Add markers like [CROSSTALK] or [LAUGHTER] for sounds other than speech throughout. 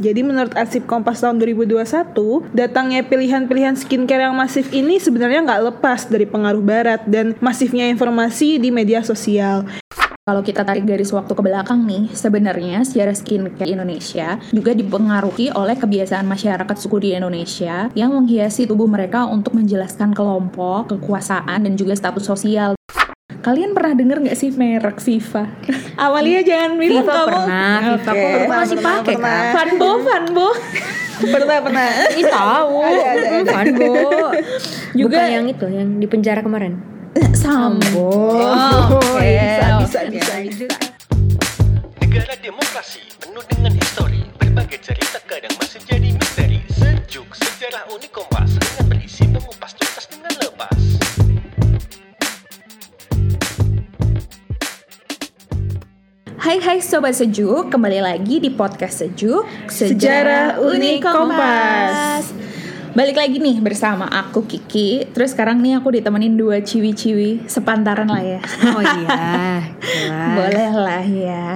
Jadi menurut arsip Kompas tahun 2021, datangnya pilihan-pilihan skincare yang masif ini sebenarnya nggak lepas dari pengaruh barat dan masifnya informasi di media sosial. Kalau kita tarik garis waktu ke belakang nih, sebenarnya sejarah skincare Indonesia juga dipengaruhi oleh kebiasaan masyarakat suku di Indonesia yang menghiasi tubuh mereka untuk menjelaskan kelompok, kekuasaan, dan juga status sosial. Kalian pernah denger nggak sih merek Viva? Amalia jangan bilang Viva kamu. pernah, Viva Oke, aku masih pakai kan. Fanbo, Fanbo. Pernah, pernah. Ih tahu, Fanbo. Juga- Bukan yang itu, yang di penjara kemarin. Sambo. Oh, Oke, bisa, oke. bisa, bisa, bisa. Negara demokrasi penuh dengan histori Berbagai cerita kadang masih jadi misteri Sejuk sejarah unik kompas Hai hai Sobat Sejuk, kembali lagi di podcast Sejuk. Sejarah Unik Kompas. Balik lagi nih bersama aku Kiki. Terus sekarang nih aku ditemenin dua ciwi-ciwi Sepantaran lah ya. Oh iya. [LAUGHS] Boleh lah ya.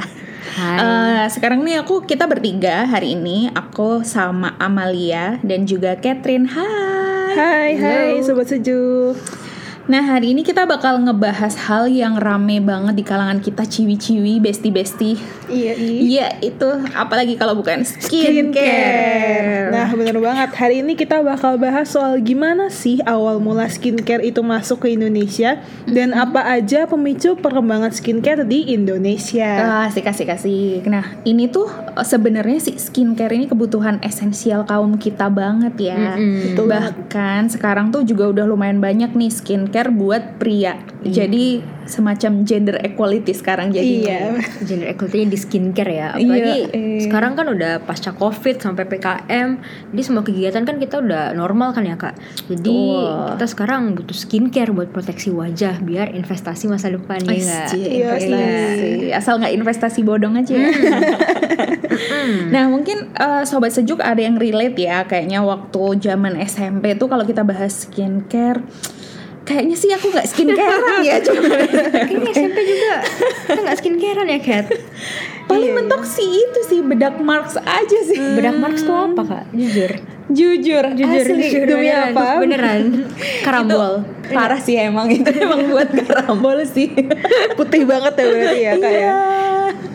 Hai. Eh, Sekarang nih aku kita bertiga hari ini Aku sama Amalia dan juga Catherine. Hai. Hai, hai, sobat sejuk. Nah hari ini kita bakal ngebahas hal yang rame banget di kalangan kita ciwi-ciwi, besti-besti Iya, iya. Iya itu apalagi kalau bukan skincare. Nah, bener banget. Hari ini kita bakal bahas soal gimana sih awal mula skincare itu masuk ke Indonesia dan apa aja pemicu perkembangan skincare di Indonesia. Ah, kasih kasih kasih. Nah ini tuh eh, sebenarnya sih skincare ini kebutuhan esensial kaum kita banget ya. Mm-mm. Betul Bahkan sekarang tuh juga udah lumayan banyak nih skincare buat pria. Jadi semacam gender equality sekarang jadinya. Iya. Gender equality di skincare ya Apalagi Iya, eh. sekarang kan udah pasca covid sampai PKM Jadi semua kegiatan kan kita udah normal kan ya kak Jadi Betul. kita sekarang butuh skincare buat proteksi wajah Biar investasi masa depan ya nggak? Asik, Iya, investasi. Asal nggak investasi bodong aja ya. [LAUGHS] nah mungkin eh, sobat sejuk ada yang relate ya kayaknya waktu zaman SMP tuh kalau kita bahas skincare kayaknya sih aku nggak skincarean ya cuma Kayaknya SMP juga kita nggak skincarean ya Kat? Paling Iya, mentok sih itu sih bedak marks aja sih. Bedak Marks tuh apa kak? Jujur. Jujur Jujur, asli jujur demi beneran, [LAUGHS] apa Beneran. Karambol. parah sih emang itu emang buat [LAUGHS] karambol sih. Putih banget ya berarti ya, Kak ya.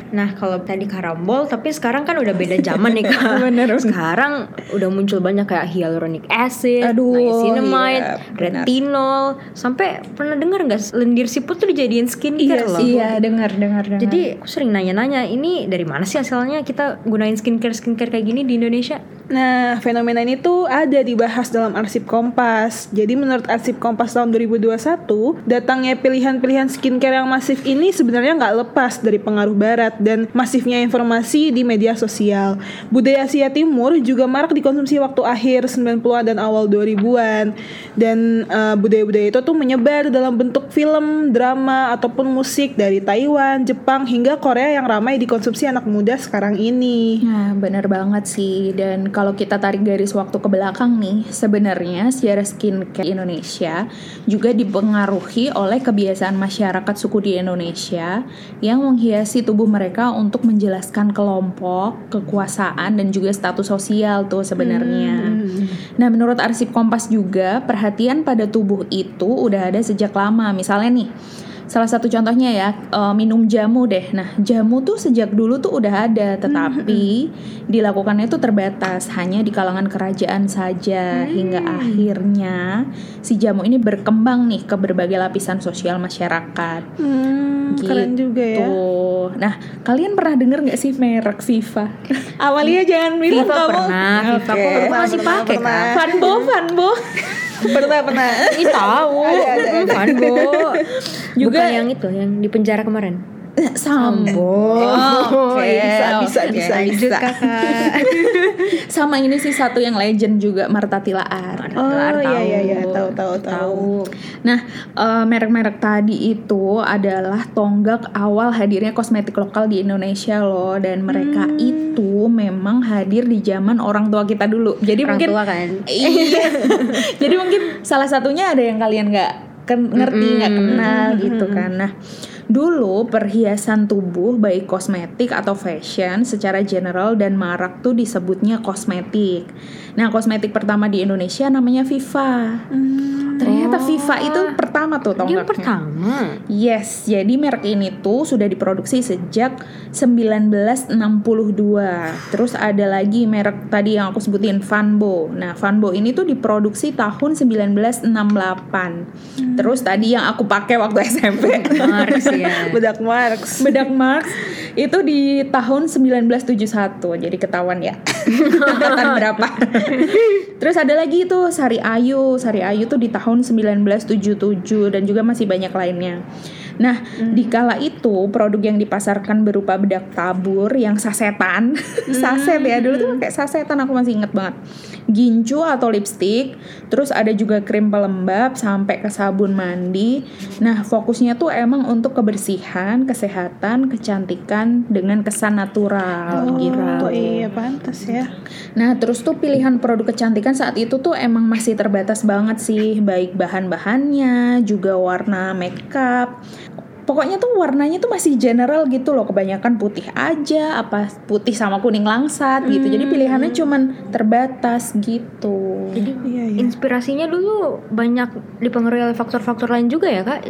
Iya. Nah kalau tadi karambol Tapi sekarang kan udah beda zaman nih kak [LAUGHS] Bener. Sekarang udah muncul banyak kayak hyaluronic acid Aduh, Niacinamide iya. Retinol Sampai pernah dengar nggak Lendir siput tuh dijadiin skincare loh iya dengar dengar Jadi aku sering nanya-nanya Ini dari mana sih asalnya kita gunain skincare-skincare kayak gini di Indonesia? Nah, fenomena ini tuh ada dibahas dalam arsip Kompas. Jadi menurut arsip Kompas tahun 2021, datangnya pilihan-pilihan skincare yang masif ini sebenarnya nggak lepas dari pengaruh barat dan masifnya informasi di media sosial. Budaya Asia Timur juga marak dikonsumsi waktu akhir 90-an dan awal 2000-an. Dan eh, budaya-budaya itu tuh menyebar dalam bentuk film, drama, ataupun musik dari Taiwan, Jepang, hingga Korea yang ramai dikonsumsi anak muda sekarang ini. Nah, bener banget sih. Dan kalau kita tarik garis waktu ke belakang nih, sebenarnya sejarah skincare Indonesia juga dipengaruhi oleh kebiasaan masyarakat suku di Indonesia yang menghiasi tubuh mereka untuk menjelaskan kelompok, kekuasaan, dan juga status sosial tuh sebenarnya. Nah, menurut arsip Kompas juga, perhatian pada tubuh itu udah ada sejak lama. Misalnya nih, Salah satu contohnya ya eh, minum jamu deh. Nah jamu tuh sejak dulu tuh udah ada, tetapi dilakukannya tuh terbatas hanya di kalangan kerajaan saja hingga akhirnya si jamu ini berkembang nih ke berbagai lapisan sosial masyarakat. Hmm, keren Gitu. juga ya. Nah kalian pernah denger nggak sih merek Viva? Amalia jangan Viva kamu. pernah, Viva aku pernah, masih pakai kan Fanbo, Fanbo. Pernah, pernah. Ih tahu. Fanbo Juga- Bukan yang itu, yang di penjara kemarin Sambo. Oh, Oke, bisa, bisa, oke. bisa, Lanjut bisa. kakak [LAUGHS] Sama ini sih satu yang legend juga Marta Tilaar. Oh, Tilaar iya, iya, iya. tahu. Tahu, tahu. Nah, eh, merek-merek tadi itu adalah tonggak awal hadirnya kosmetik lokal di Indonesia loh dan mereka Hmm. itu memang hadir di zaman orang tua kita dulu. Jadi Orang mungkin tua kan [LAUGHS] Iya. Jadi mungkin salah satunya ada yang kalian nggak ngerti, nggak kenal gitu kan. Nah, Dulu perhiasan tubuh baik kosmetik atau fashion secara general dan marak tuh disebutnya kosmetik. Nah, kosmetik pertama di Indonesia namanya Viva. Ternyata Viva itu pertama tuh Dia yang tonggaknya. pertama. Yes, jadi merek ini tuh sudah diproduksi sejak 1962. Terus ada lagi merek tadi yang aku sebutin Vanbo. Nah, Vanbo ini tuh diproduksi tahun 1968. Terus tadi yang aku pakai waktu [LAUGHS] SMP Mars ya. [LAUGHS] Bedak Marx. bedak Marx itu di tahun 1971 jadi ketahuan ya [LAUGHS] angkatan berapa terus ada lagi itu Sari Ayu Sari Ayu tuh di tahun 1977 dan juga masih banyak lainnya nah di kala itu produk yang dipasarkan berupa bedak tabur yang sasetan [LAUGHS] saset ya. Dulu tuh kayak sasetan aku masih inget banget. Gincu atau lipstick terus ada juga krim pelembab sampai ke sabun mandi. Nah fokusnya tuh emang untuk kebersihan kesehatan kecantikan dengan kesan natural gitu. Oh iya pantas ya. Nah, terus tuh pilihan produk kecantikan saat itu tuh emang masih terbatas banget sih, baik bahan-bahannya, juga warna makeup. Pokoknya tuh warnanya tuh masih general gitu loh, kebanyakan putih aja, apa putih sama kuning langsat gitu. Jadi pilihannya cuman terbatas gitu. Jadi Iya iya. inspirasinya dulu banyak dipengaruhi oleh faktor-faktor lain juga ya kak?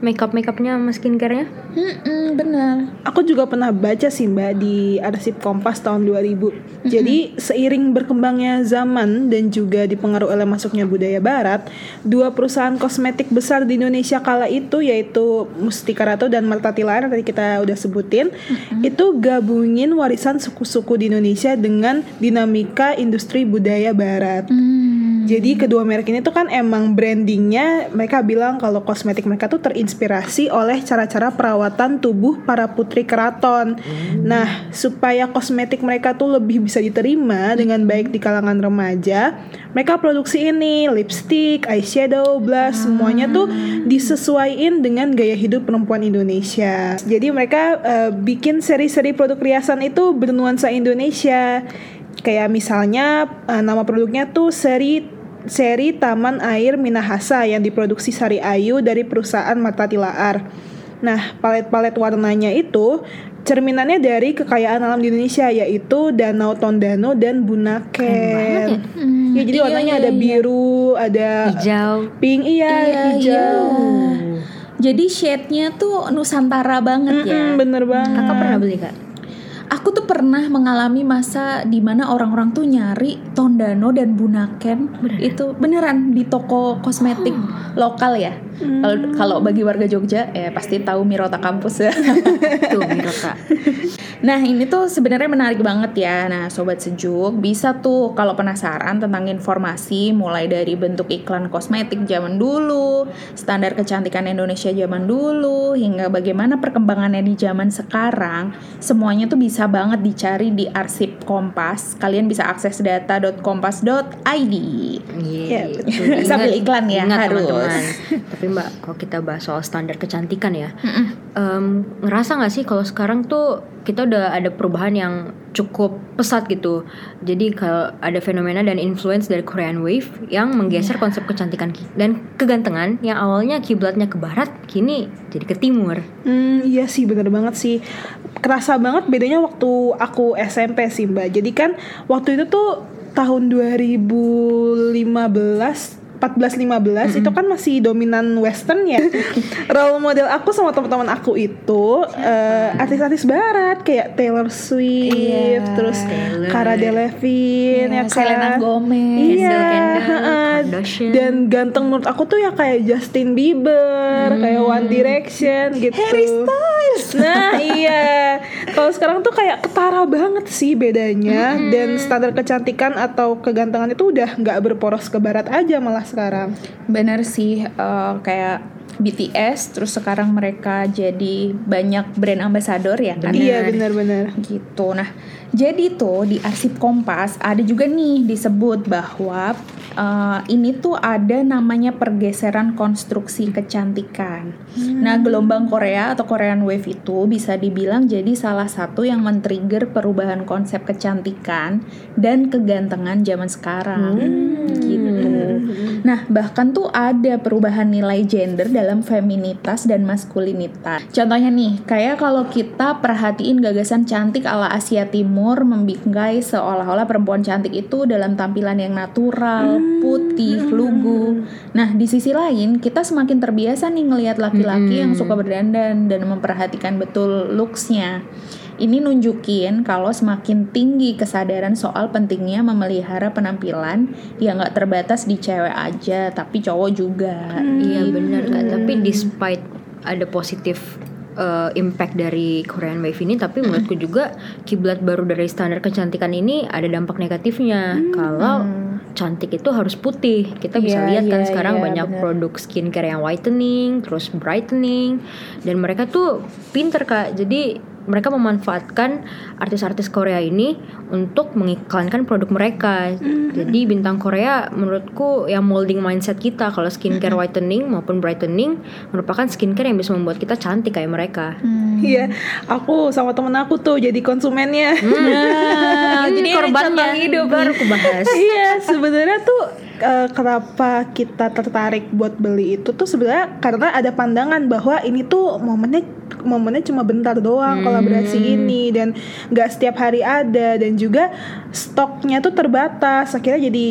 Makeup makeupnya sama skincare-nya? Mm-mm, benar. Aku juga pernah baca sih Mbak di arsip Kompas tahun 2000. Jadi seiring berkembangnya zaman dan juga dipengaruhi oleh masuknya budaya barat, dua perusahaan kosmetik besar di Indonesia kala itu yaitu Mustika Ratu dan yang tadi kita udah sebutin, itu gabungin warisan suku-suku di Indonesia dengan dinamika industri budaya barat. Jadi kedua merek ini tuh kan emang brandingnya mereka bilang kalau kosmetik mereka tuh terinspirasi oleh cara-cara perawatan tubuh para putri keraton. Nah supaya kosmetik mereka tuh lebih bisa diterima dengan baik di kalangan remaja, mereka produksi ini lipstick, eyeshadow, blush semuanya tuh disesuaiin dengan gaya hidup perempuan Indonesia. Jadi mereka eh, bikin seri-seri produk riasan itu bernuansa Indonesia. Kayak misalnya eh, nama produknya tuh seri seri Taman Air Minahasa yang diproduksi Sari Ayu dari perusahaan Mata Tilaar. Nah, palet-palet warnanya itu cerminannya dari kekayaan alam di Indonesia yaitu Danau Tondano dan Bunaken. Ya, jadi Iya, warnanya iya, ada iya. biru, ada Hijau. pink, iya, Iya, hijau. Jadi shade-nya tuh Nusantara banget ya. Mm-mm, bener banget. Kakak pernah beli kak? Aku tuh pernah mengalami masa di mana orang-orang tuh nyari Tondano dan Bunaken itu beneran di toko kosmetik lokal ya. Kalau kalau bagi warga Jogja eh pasti tahu Mirota Kampus ya. Tuh Miro kak. [LAUGHS] Nah ini tuh sebenarnya menarik banget ya. Nah sobat sejuk bisa tuh kalau penasaran tentang informasi mulai dari bentuk iklan kosmetik zaman dulu, standar kecantikan Indonesia zaman dulu, hingga bagaimana perkembangannya di zaman sekarang, semuanya tuh bisa banget dicari di arsip Kompas. Kalian bisa akses data.kompas.id. Iya, betul. Sambil iklan ya, Ingat, harus. teman-teman. Tapi mbak, kalau kita bahas soal standar kecantikan ya, em, ngerasa nggak sih kalau sekarang tuh kita udah ada perubahan yang cukup pesat gitu. Jadi kalau ada fenomena dan influence dari Korean Wave yang menggeser konsep kecantikan dan kegantengan yang awalnya kiblatnya ke barat, kini jadi ke timur. Hmm, iya sih bener banget sih. Kerasa banget bedanya waktu aku SMP sih Mbak. Jadi kan waktu itu tuh tahun 2015 14-15 itu kan masih dominan western ya. [LAUGHS] Role model aku sama teman-teman aku itu eh, artis-artis barat kayak Taylor Swift, Iya, terus Taylor. Cara Delevingne Iya, ya kan. Selena Gomez. Iya, Kendall, dan ganteng menurut aku tuh ya kayak Justin Bieber, kayak One Direction gitu. Harry Styles. Nah iya, kalau sekarang tuh kayak ketara banget sih bedanya dan standar kecantikan atau kegantengan itu udah nggak berporos ke barat aja malah sekarang. Bener sih eh, kayak BTS terus sekarang mereka jadi banyak brand ambassador ya kan Iya benar-benar. gitu. Nah, jadi tuh di arsip Kompas ada juga nih disebut bahwa eh, ini tuh ada namanya pergeseran konstruksi kecantikan. Nah, gelombang Korea atau Korean Wave itu bisa dibilang jadi salah satu yang men-trigger perubahan konsep kecantikan dan kegantengan zaman sekarang. Gitu. Nah, bahkan tuh ada perubahan nilai gender dalam feminitas dan maskulinitas. Contohnya nih, kayak kalau kita perhatiin gagasan cantik ala Asia Timur membingkai seolah-olah perempuan cantik itu dalam tampilan yang natural, putih, lugu. Nah, di sisi lain, kita semakin terbiasa nih ngelihat laki-laki yang suka berdandan dan memperhatikan betul looksnya. Ini nunjukin kalau semakin tinggi kesadaran soal pentingnya memelihara penampilan yang nggak terbatas di cewek aja, tapi cowok juga. Iya benar kan. Tapi despite ada positif uh, impact dari Korean Wave ini, tapi menurutku juga kiblat baru dari standar kecantikan ini ada dampak negatifnya. Kalau cantik itu harus putih. Kita bisa Iya, lihat kan iya, sekarang iya, banyak benar. produk skincare yang whitening, terus brightening, dan mereka tuh pinter kak. Jadi mereka memanfaatkan artis-artis Korea ini untuk mengiklankan produk mereka. Jadi bintang Korea menurutku yang molding mindset kita kalau skincare whitening maupun brightening merupakan skincare yang bisa membuat kita cantik kayak mereka. Iya, aku sama temen aku tuh jadi konsumennya. Nah, Hmm, [LAUGHS] jadi korbannya contoh hidup baru aku bahas. iya, sebenarnya tuh eh, kenapa kita tertarik buat beli itu tuh sebenarnya karena ada pandangan bahwa ini tuh momennya momennya cuma bentar doang kolaborasi ini dan nggak setiap hari ada dan juga stoknya tuh terbatas. Akhirnya jadi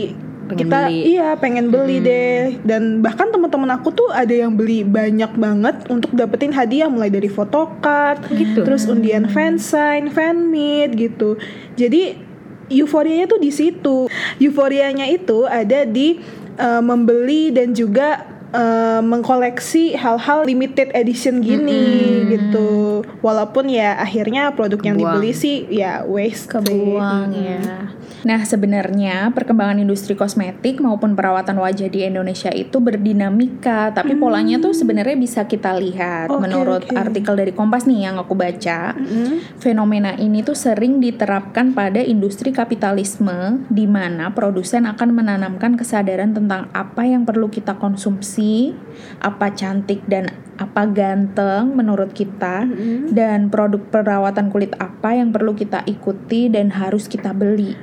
Pengen kita beli. iya pengen beli deh dan bahkan teman-teman aku tuh ada yang beli banyak banget untuk dapetin hadiah mulai dari photocard Gitu. terus undian fansign fanmeet gitu jadi euforianya tuh di situ euforianya itu ada di eh, membeli dan juga eh, mengkoleksi hal-hal limited edition gini gitu walaupun ya akhirnya produk yang Buang. dibeli sih ya waste kebuang ya. Nah, sebenarnya perkembangan industri kosmetik maupun perawatan wajah di Indonesia itu berdinamika, tapi polanya tuh sebenarnya bisa kita lihat. Oke, Menurut oke. artikel dari Kompas nih yang aku baca, Mm-mm. fenomena ini tuh sering diterapkan pada industri kapitalisme di mana produsen akan menanamkan kesadaran tentang apa yang perlu kita konsumsi, apa cantik dan apa ganteng menurut kita dan produk perawatan kulit apa yang perlu kita ikuti dan harus kita beli.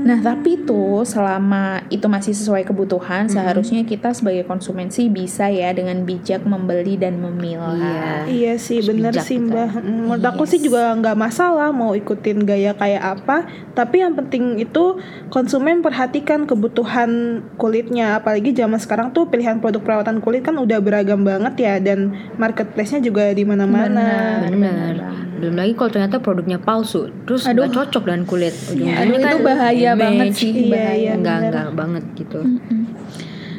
Nah, tapi tuh selama itu masih sesuai kebutuhan, seharusnya kita sebagai konsumen sih bisa ya dengan bijak membeli dan memilah. Iya. Iya sih bener bijak sih kita. mbak. Mm, Menurut aku sih juga nggak masalah mau ikutin gaya kayak apa. Tapi yang penting itu konsumen perhatikan kebutuhan kulitnya. Apalagi zaman sekarang tuh pilihan produk perawatan kulit kan udah beragam banget ya dan marketplace-nya juga di mana-mana. Bener. Belum lagi kalau ternyata produknya palsu, terus Aduh. nggak cocok dengan kulit. Aduh, itu bahaya image. banget sih, Iya, bahaya. iya. Enggak bener. enggak banget gitu.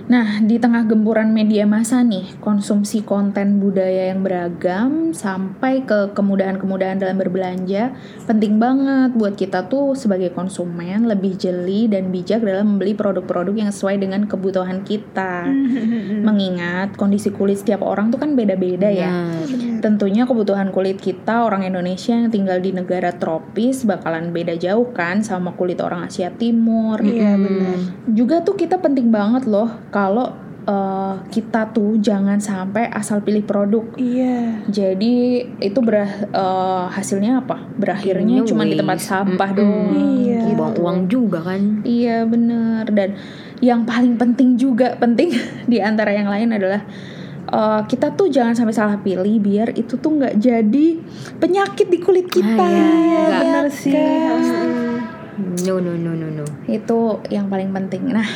Nah, di tengah gempuran media massa nih, konsumsi konten budaya yang beragam sampai ke kemudahan-kemudahan dalam berbelanja penting banget buat kita tuh sebagai konsumen lebih jeli dan bijak dalam membeli produk-produk yang sesuai dengan kebutuhan kita. [LAUGHS] Mengingat kondisi kulit setiap orang tuh kan beda-beda ya. Benar. Tentunya kebutuhan kulit kita orang Indonesia yang tinggal di negara tropis bakalan beda jauh kan sama kulit orang Asia Timur. Iya benar. Juga tuh kita penting banget loh kalau eh, kita tuh jangan sampai asal pilih produk. Iya. Jadi itu berah- eh, hasilnya apa? Berakhirnya Akhirnya cuma di tempat sampah Mm-mm. doang. Iya. gitu. Buang uang juga kan. Iya bener dan yang paling penting juga penting [LAUGHS] di antara yang lain adalah eh, kita tuh jangan sampai salah pilih biar itu tuh nggak jadi penyakit di kulit kita. Ah, iya. Ya Nggak. Benar sih. kan? No no no no no. Itu yang paling penting. Nah,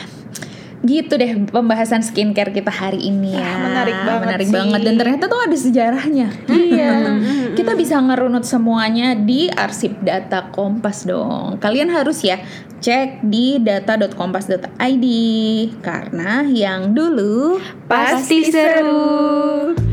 gitu deh pembahasan skincare kita hari ini ya. Ah, menarik banget Menarik sih. banget dan ternyata tuh ada sejarahnya. Iya. [LAUGHS] Kita bisa ngerunut semuanya di arsip data Kompas dong. Kalian harus ya cek di data.kompas.id karena yang dulu Pasti seru.